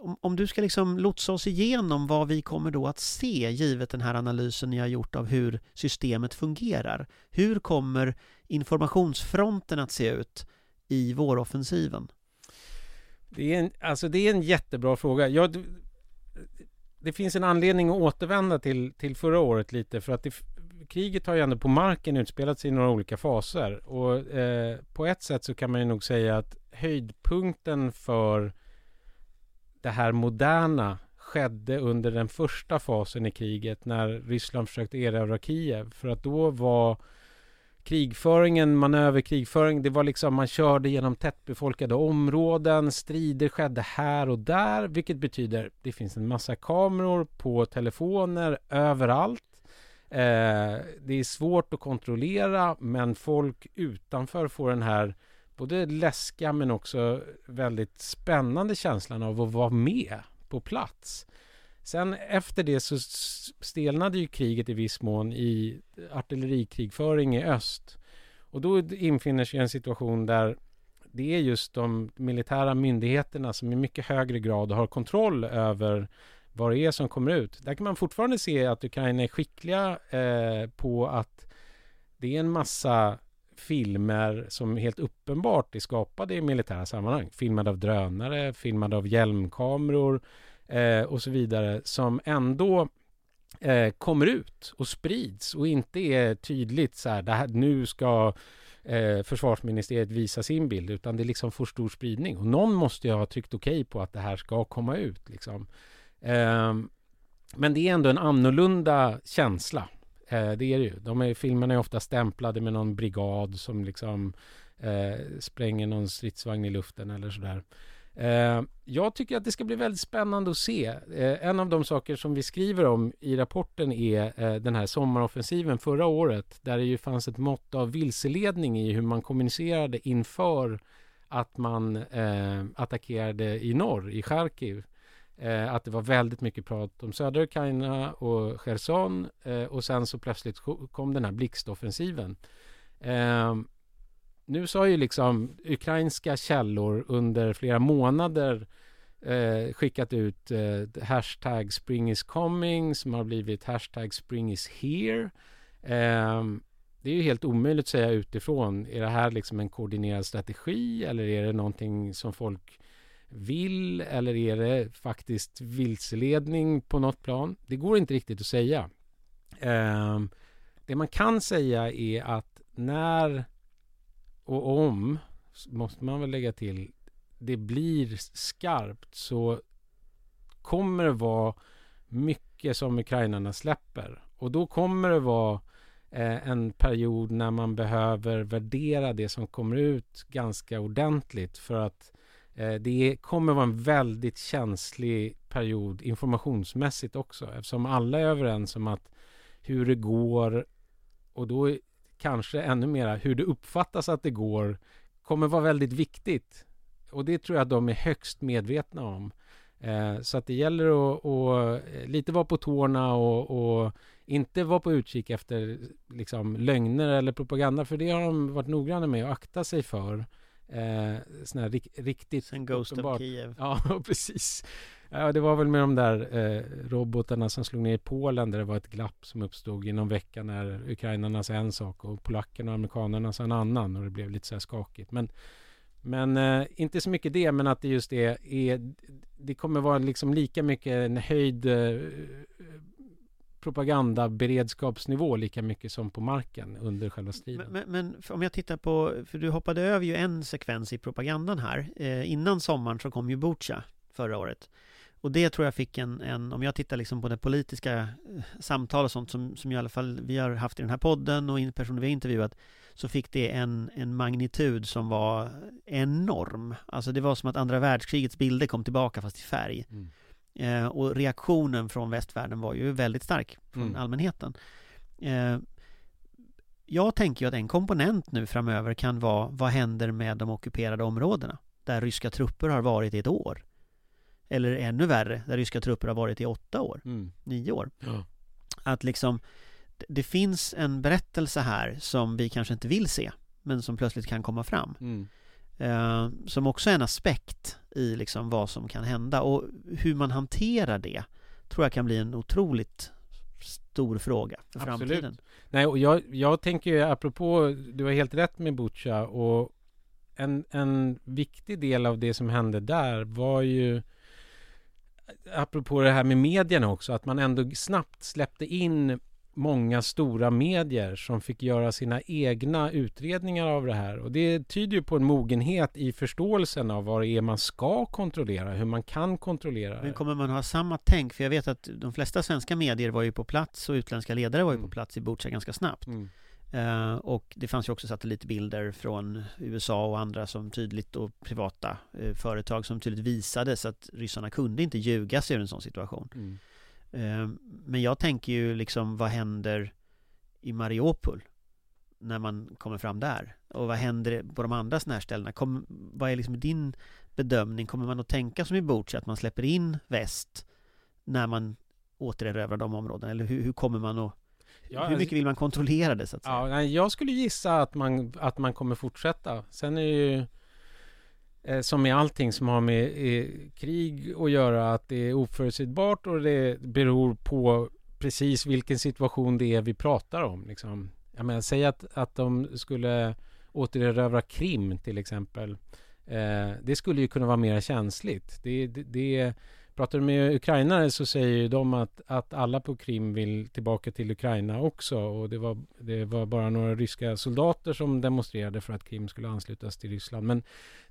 om, om du ska liksom lotsa oss igenom vad vi kommer då att se givet den här analysen ni har gjort av hur systemet fungerar. Hur kommer informationsfronten att se ut i våroffensiven? Det är en, alltså det är en jättebra fråga. Jag, det finns en anledning att återvända till, till förra året lite för att det, kriget har ju ändå på marken utspelat sig i några olika faser. Och eh, på ett sätt så kan man ju nog säga att höjdpunkten för det här moderna skedde under den första fasen i kriget när Ryssland försökte erövra Kiev. För att då var krigföringen, manöverkrigföring, det var liksom man körde genom tättbefolkade områden, strider skedde här och där, vilket betyder det finns en massa kameror på telefoner överallt. Eh, det är svårt att kontrollera, men folk utanför får den här både läskiga men också väldigt spännande känslan av att vara med på plats. Sen efter det så stelnade ju kriget i viss mån i artillerikrigföring i öst. Och då infinner sig en situation där det är just de militära myndigheterna som i mycket högre grad har kontroll över vad det är som kommer ut. Där kan man fortfarande se att Ukraina är skickliga eh, på att det är en massa filmer som helt uppenbart är skapade i militära sammanhang. Filmade av drönare, filmade av hjälmkameror, eh, och så vidare som ändå eh, kommer ut och sprids och inte är tydligt så här, det här nu ska eh, försvarsministeriet visa sin bild utan det liksom får stor spridning och någon måste ju ha tryckt okej okay på att det här ska komma ut liksom. Eh, men det är ändå en annorlunda känsla. Eh, det är det ju. De är, filmerna är ofta stämplade med någon brigad som liksom eh, spränger någon stridsvagn i luften eller sådär. Eh, Eh, jag tycker att det ska bli väldigt spännande att se. Eh, en av de saker som vi skriver om i rapporten är eh, den här sommaroffensiven förra året där det ju fanns ett mått av vilseledning i hur man kommunicerade inför att man eh, attackerade i norr, i Charkiv. Eh, att det var väldigt mycket prat om södra Ukraina och Cherson eh, och sen så plötsligt kom den här blixtoffensiven. Eh, nu så har ju liksom ukrainska källor under flera månader eh, skickat ut eh, hashtag spring is coming som har blivit hashtag spring is here. Eh, det är ju helt omöjligt att säga utifrån. Är det här liksom en koordinerad strategi eller är det någonting som folk vill eller är det faktiskt vilseledning på något plan? Det går inte riktigt att säga. Eh, det man kan säga är att när och om, måste man väl lägga till, det blir skarpt så kommer det vara mycket som ukrainarna släpper. Och då kommer det vara eh, en period när man behöver värdera det som kommer ut ganska ordentligt för att eh, det kommer vara en väldigt känslig period informationsmässigt också eftersom alla är överens om att hur det går och då kanske ännu mera hur det uppfattas att det går kommer vara väldigt viktigt. Och det tror jag att de är högst medvetna om. Eh, så att det gäller att, att eh, lite vara på tårna och, och, inte vara på utkik efter liksom, lögner eller propaganda för det har de varit noggranna med att akta sig för. Eh, såna här rik, riktigt Sen Ghost uppenbart. of Kiev. Ja, precis. Ja, det var väl med de där eh, robotarna som slog ner i Polen där det var ett glapp som uppstod inom veckan när ukrainarna sa en sak och polackerna och amerikanerna sa en annan och det blev lite så här skakigt. Men, men eh, inte så mycket det, men att det just är, är det kommer vara liksom lika mycket en höjd eh, propagandaberedskapsnivå lika mycket som på marken under själva striden. Men, men, om jag tittar på, för du hoppade över ju en sekvens i propagandan här. Eh, innan sommaren så kom ju Butja förra året. Och det tror jag fick en, en om jag tittar liksom på det politiska eh, samtal och sånt som, som i alla fall vi har haft i den här podden och personer vi har intervjuat så fick det en, en magnitud som var enorm. Alltså det var som att andra världskrigets bilder kom tillbaka fast i färg. Mm. Eh, och reaktionen från västvärlden var ju väldigt stark från mm. allmänheten. Eh, jag tänker ju att en komponent nu framöver kan vara vad händer med de ockuperade områdena där ryska trupper har varit i ett år. Eller ännu värre, där ryska trupper har varit i åtta år, mm. nio år. Ja. Att liksom, det finns en berättelse här som vi kanske inte vill se, men som plötsligt kan komma fram. Mm. Eh, som också är en aspekt i liksom vad som kan hända och hur man hanterar det tror jag kan bli en otroligt stor fråga för Absolut. framtiden. Nej, och jag, jag tänker ju apropå, du har helt rätt med Butja och en, en viktig del av det som hände där var ju apropå det här med medierna också, att man ändå snabbt släppte in många stora medier som fick göra sina egna utredningar av det här. Och det tyder ju på en mogenhet i förståelsen av vad det är man ska kontrollera, hur man kan kontrollera Men det. kommer man ha samma tänk? För jag vet att de flesta svenska medier var ju på plats och utländska ledare var ju på Mm. plats i Butja ganska snabbt. Mm. Eh, och det fanns ju också satellitbilder från USA och andra som tydligt och privata eh, företag som tydligt visade så att ryssarna kunde inte ljuga sig ur en sån situation. Mm. Eh, men jag tänker ju liksom vad händer i Mariupol när man kommer fram där? Och vad händer på de andra såna här ställena? Kom, vad är liksom din bedömning? Kommer man att tänka som i Butja att man släpper in väst när man återerövrar de områdena? Eller hur, hur kommer man att Ja, hur mycket vill man kontrollera det så att säga? Ja, jag skulle gissa att man, att man kommer fortsätta. Sen är det ju eh, som med allting som har med eh, krig att göra att det är oförutsägbart och det beror på precis vilken situation det är vi pratar om. Liksom. Jag menar, säg att, att de skulle återerövra Krim till exempel. Eh, det skulle ju kunna vara mer känsligt. Det, det, det, pratar du med ukrainare så säger ju de att, att alla på Krim vill tillbaka till Ukraina också och det var, det var bara några ryska soldater som demonstrerade för att Krim skulle anslutas till Ryssland. Men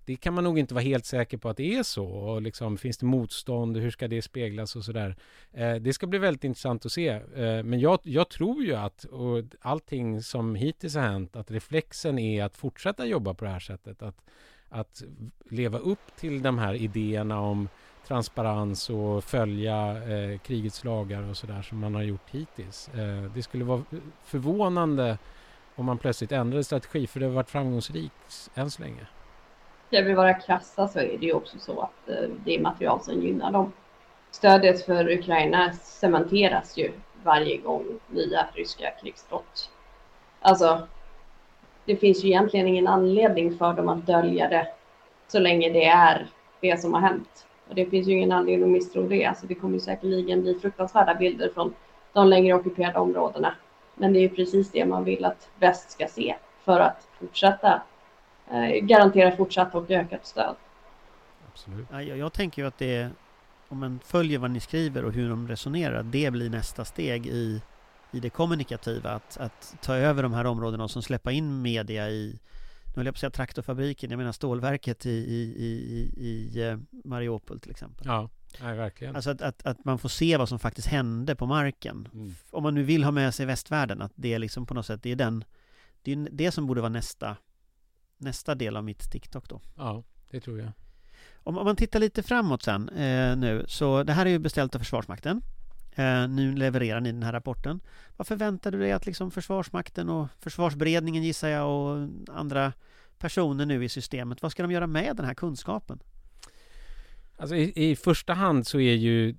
det kan man nog inte vara helt säker på att det är så. Och liksom, finns det motstånd? Hur ska det speglas och sådär? Eh, det ska bli väldigt intressant att se. Eh, men jag, jag tror ju att och allting som hittills har hänt, att reflexen är att fortsätta jobba på det här sättet. Att, att leva upp till de här idéerna om transparens och följa eh, krigets lagar och sådär som man har gjort hittills. Eh, det skulle vara förvånande om man plötsligt ändrade strategi för det har varit framgångsrikt än så länge. Ska vi vara krassa så är det ju också så att eh, det är material som gynnar dem. Stödet för Ukraina cementeras ju varje gång nya ryska krigsbrott. Alltså, det finns ju egentligen ingen anledning för dem att dölja det så länge det är det som har hänt. Och det finns ju ingen anledning att misstro det. Alltså, det kommer ju säkerligen bli fruktansvärda bilder från de längre ockuperade områdena. Men det är ju precis det man vill att väst ska se för att fortsätta eh, garantera fortsatt och ökat stöd. Absolut. Ja, jag, jag tänker ju att det om man följer vad ni skriver och hur de resonerar, det blir nästa steg i, i det kommunikativa. Att, att ta över de här områdena och som släppa in media i, nu höll jag på att säga traktorfabriken, jag menar stålverket i, i, i, i, eh, Mariupol till exempel. Ja, nej, verkligen. Alltså att, att, att man får se vad som faktiskt hände på marken. Mm. Om man nu vill ha med sig västvärlden, att det är liksom på något sätt, det är den, det är det som borde vara nästa, nästa del av mitt TikTok då. Ja, det tror jag. Om, om man tittar lite framåt sen eh, nu, så det här är ju beställt av Försvarsmakten. Eh, nu levererar ni den här rapporten. Vad förväntar du dig att liksom Försvarsmakten och Försvarsberedningen gissar jag och andra personer nu i systemet, vad ska de göra med den här kunskapen? Alltså i, i första hand så är ju eh,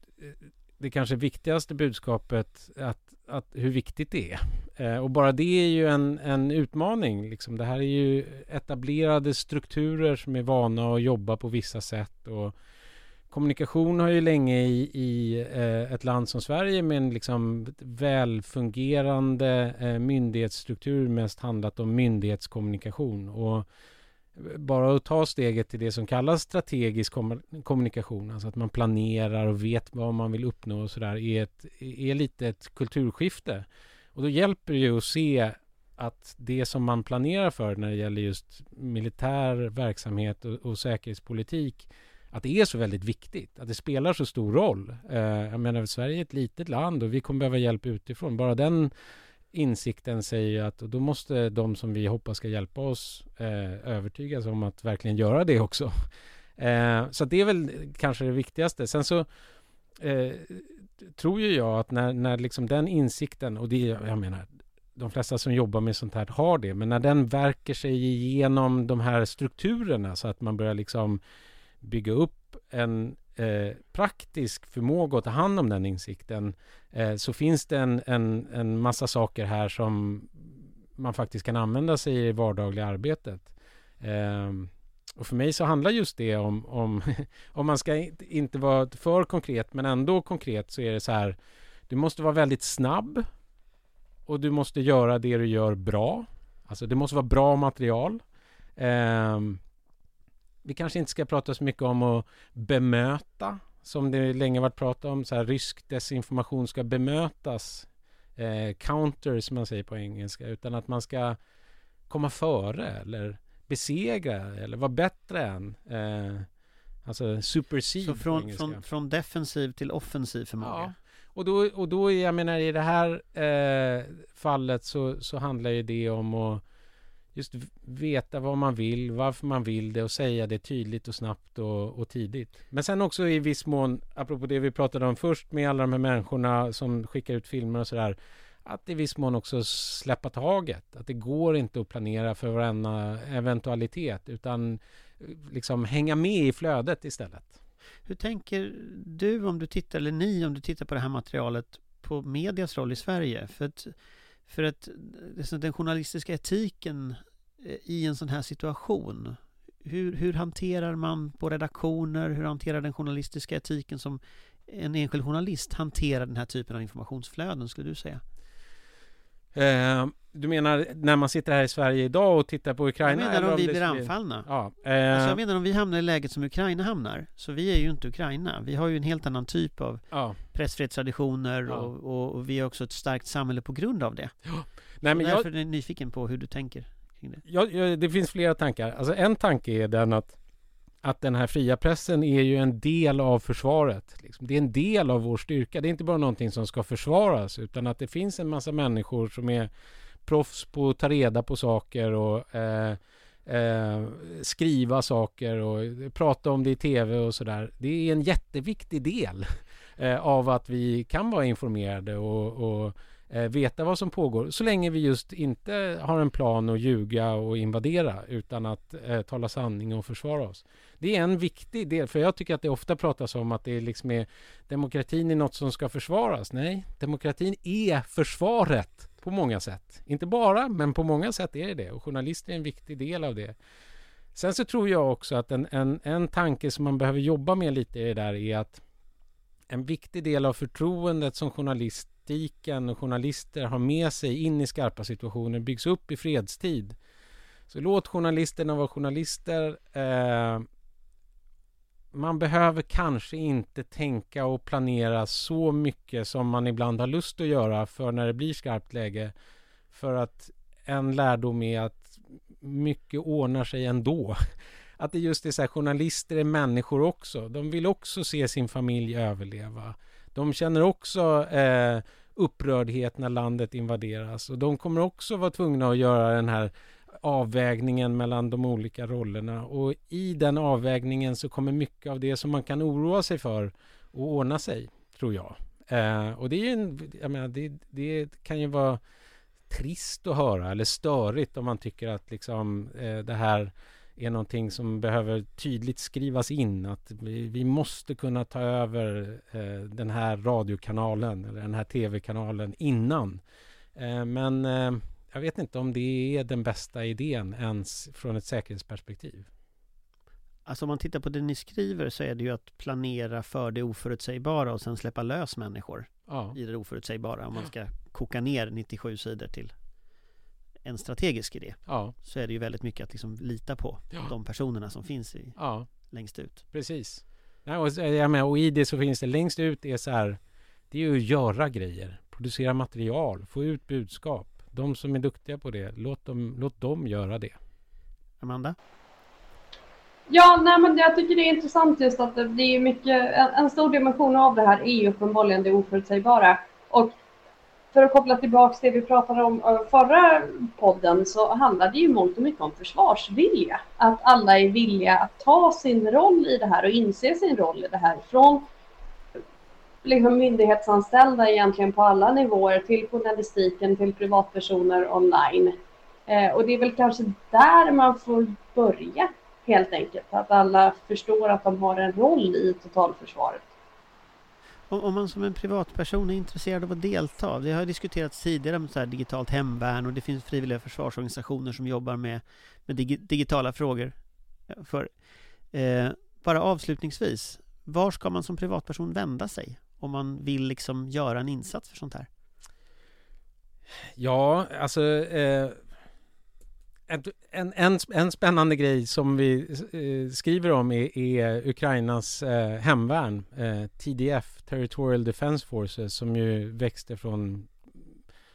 det kanske viktigaste budskapet att, att hur viktigt det är. Eh, och bara det är ju en, en utmaning. Liksom. Det här är ju etablerade strukturer som är vana att jobba på vissa sätt. Och kommunikation har ju länge i, i eh, ett land som Sverige med en liksom välfungerande eh, myndighetsstruktur mest handlat om myndighetskommunikation. Och bara att ta steget till det som kallas strategisk kom kommunikation, alltså att man planerar och vet vad man vill uppnå och sådär, är, ett, är lite ett kulturskifte. Och då hjälper det ju att se att det som man planerar för när det gäller just militär verksamhet och, och säkerhetspolitik, att det är så väldigt viktigt, att det spelar så stor roll. Eh, jag menar, Sverige är ett litet land och vi kommer behöva hjälp utifrån. Bara den insikten säger att då måste de som vi hoppas ska hjälpa oss eh, övertygas om att verkligen göra det också. Eh, så det är väl kanske det viktigaste. Sen så eh, tror ju jag att när, när liksom den insikten, och det jag menar, de flesta som jobbar med sånt här har det, men när den verkar sig igenom de här strukturerna så att man börjar liksom bygga upp en eh, praktisk förmåga att ta hand om den insikten eh, så finns det en, en, en massa saker här som man faktiskt kan använda sig i det vardagliga arbetet. Eh, och för mig så handlar just det om, om, om man ska inte vara för konkret men ändå konkret så är det så här du måste vara väldigt snabb och du måste göra det du gör bra. Alltså det måste vara bra material. Eh, vi kanske inte ska prata så mycket om att bemöta som det länge varit prat om. Så här, rysk desinformation ska bemötas. Eh, counter som man säger på engelska. Utan att man ska komma före eller besegra eller vara bätre än. Eh, alltså supersede Så från, från, från defensiv till offensiv förmåga? Ja. Och då, och då, jag menar i det här eh, fallet så, så handlar ju det om att just veta vad man vill, varför man vill det och säga det tydligt och snabbt och, och tidigt. Men sen också i viss mån, apropå det vi pratade om först med alla de här människorna som skickar ut filmer och sådär, att i viss mån också släppa taget. Att det går inte att planera för varenda eventualitet utan eh, liksom hänga med i flödet istället. Hur tänker du om du tittar, eller ni om du tittar på det här materialet på medias roll i Sverige? För att, för att alltså, den journalistiska etiken eh, i en sån här situation hur, hur hanterar man på redaktioner, hur hanterar den journalistiska etiken som en enskild journalist hanterar den här typen av informationsflöden skulle du säga? Eh, du menar när man sitter här i Sverige idag och tittar på Jag Ukraina? menar eller om vi blir anfallna. Ja, Alltså eh, jag menar om vi hamnar i läget som Ukraina hamnar. Så vi är ju inte Ukraina. Vi har ju en helt annan typ av ja. pressfrihetstraditioner Ja. och, och, och vi är också ett starkt samhälle på grund av det. Nej, men Så jag, därför är jag nyfiken på hur du tänker kring det. jag, jag, det finns flera tankar. Alltså en tanke är den att, att den här fria pressen är ju en del av försvaret. Liksom. Det är en del av vår styrka. Det är inte bara någonting som ska försvaras utan att det finns en massa människor som är proffs på att ta reda på saker och eh, eh, skriva saker och prata om det i tv och sådär. Det är en jätteviktig del eh, av att vi kan vara informerade och, och eh, veta vad som pågår så länge vi just inte har en plan att ljuga och invadera utan att eh, tala sanning och försvara oss. Det är en viktig del, för jag tycker att det ofta pratas om att det liksom är demokratin är något som ska försvaras. Nej, demokratin är försvaret på många sätt. Inte bara, men på många sätt är det det och journalister är en viktig del av det. Sen så tror jag också att en, en, en tanke som man behöver jobba med lite i det där är att en viktig del av förtroendet som journalist journalistiken och journalister har med sig in i skarpa situationer byggs upp i fredstid. Så låt journalisterna vara journalister. Eh, man behöver kanske inte tänka och planera så mycket som man ibland har lust att göra för när det blir skarpt läge. För att en lärdom är att mycket ordnar sig ändå. Att det just är så här, journalister är människor också. De vill också se sin familj överleva. De känner också eh, upprördhet när landet invaderas och de kommer också vara tvungna att göra den här avvägningen mellan de olika rollerna och i den avvägningen så kommer mycket av det som man kan oroa sig för att ordna sig, tror jag. Eh, och det är ju en, jag menar, det, det kan ju vara trist att höra eller störigt om man tycker att liksom eh, det här är någonting som behöver tydligt skrivas in att vi, vi måste kunna ta över eh, den här radiokanalen eller den här tv-kanalen innan. Eh, men eh, jag vet inte om det är den bästa idén ens från ett säkerhetsperspektiv. Alltså om man tittar på det ni skriver så är det ju att planera för det oförutsägbara och sen släppa lös människor Ja, i det oförutsägbara. Om man ska koka ner 97 sidor till en strategisk idé ja, så är det ju väldigt mycket att liksom lita på Ja. de personerna som finns i, ja. längst ut. Precis. Nej, och, så- jag menar, och i det så finns det längst ut är så här Det är ju att göra grejer Producera material, få ut budskap De som är duktiga på det, låt dem, låt dem göra det Amanda? Ja, nej, men jag tycker det är intressant just att det det är mycket, en, en stor dimension av det här är ju uppenbarligen det oförutsägbara. Och för att koppla tillbaka till det vi pratade om eh, förra podden så handlar det ju mångt och mycket om försvarsvilja. Att alla är villiga att ta sin roll i det här och inse sin roll i det här. Från liksom myndighetsanställda egentligen på alla nivåer till journalistiken, till privatpersoner online. Eh, och det är väl kanske där man får börja helt enkelt. Att alla förstår att de har en roll i totalförsvaret. Om, om man som en privatperson är intresserad av att delta, det har diskuterats tidigare om så här digitalt hemvärn och det finns frivilliga försvarsorganisationer som jobbar med, med dig, digitala frågor. Eh, för. Eh, bara avslutningsvis, var ska man som privatperson vända sig om man vill liksom göra en insats för sånt här? Ja, alltså eh, en, en, en spännande grej som vi eh, skriver om är, är Ukrainas eh, hemvärn, eh, TDF, Territorial Defense Forces, som ju växte från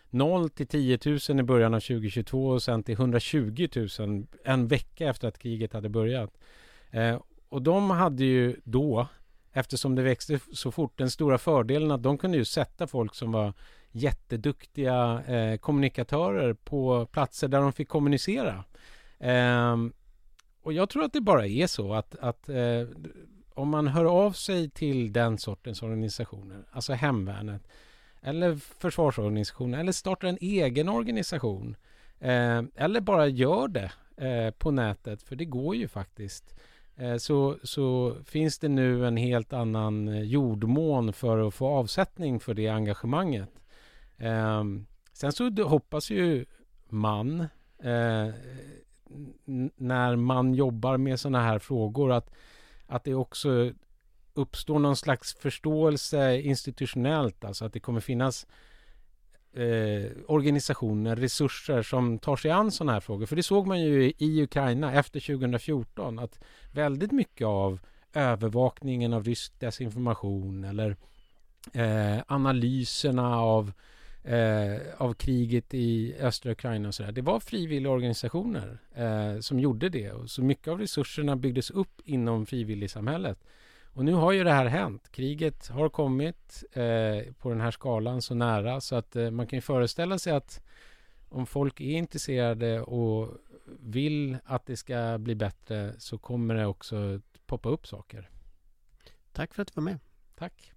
0 till 10 000 i början av 2022 och sen till 120 000 en vecka efter att kriget hade börjat. Eh, och de hade ju då, eftersom det växte så fort, den stora fördelen att de kunde ju sätta folk som var jätteduktiga eh, kommunikatörer på platser där de fick kommunicera. Eh, och jag tror att det bara är så att, att eh, om man hör av sig till den sortens organisationer, alltså hemvärnet, eller försvarsorganisationer, eller startar en egen organisation, eh, eller bara gör det eh, på nätet, för det går ju faktiskt. Eh, så, så finns det nu en helt annan eh, jordmån för att få avsättning för det engagemanget. Eh, sen så hoppas ju man eh, när man jobbar med sådana här frågor att, att det också uppstår någon slags förståelse institutionellt, alltså att det kommer finnas eh, organisationer, resurser som tar sig an sådana här frågor. För det såg man ju i Ukraina efter 2014 att väldigt mycket av övervakningen av rysk desinformation eller eh, analyserna av eh, av kriget i östra Ukraina och sådär. Det var frivilliga organisationer eh, som gjorde det. Och så mycket av resurserna byggdes upp inom frivilligsamhället. Och nu har ju det här hänt. Kriget har kommit eh, på den här skalan så nära så att eh, man kan ju föreställa sig att om folk är intresserade och vill att det ska bli bättre så kommer det också poppa upp saker. Tack för att du var med. Tack.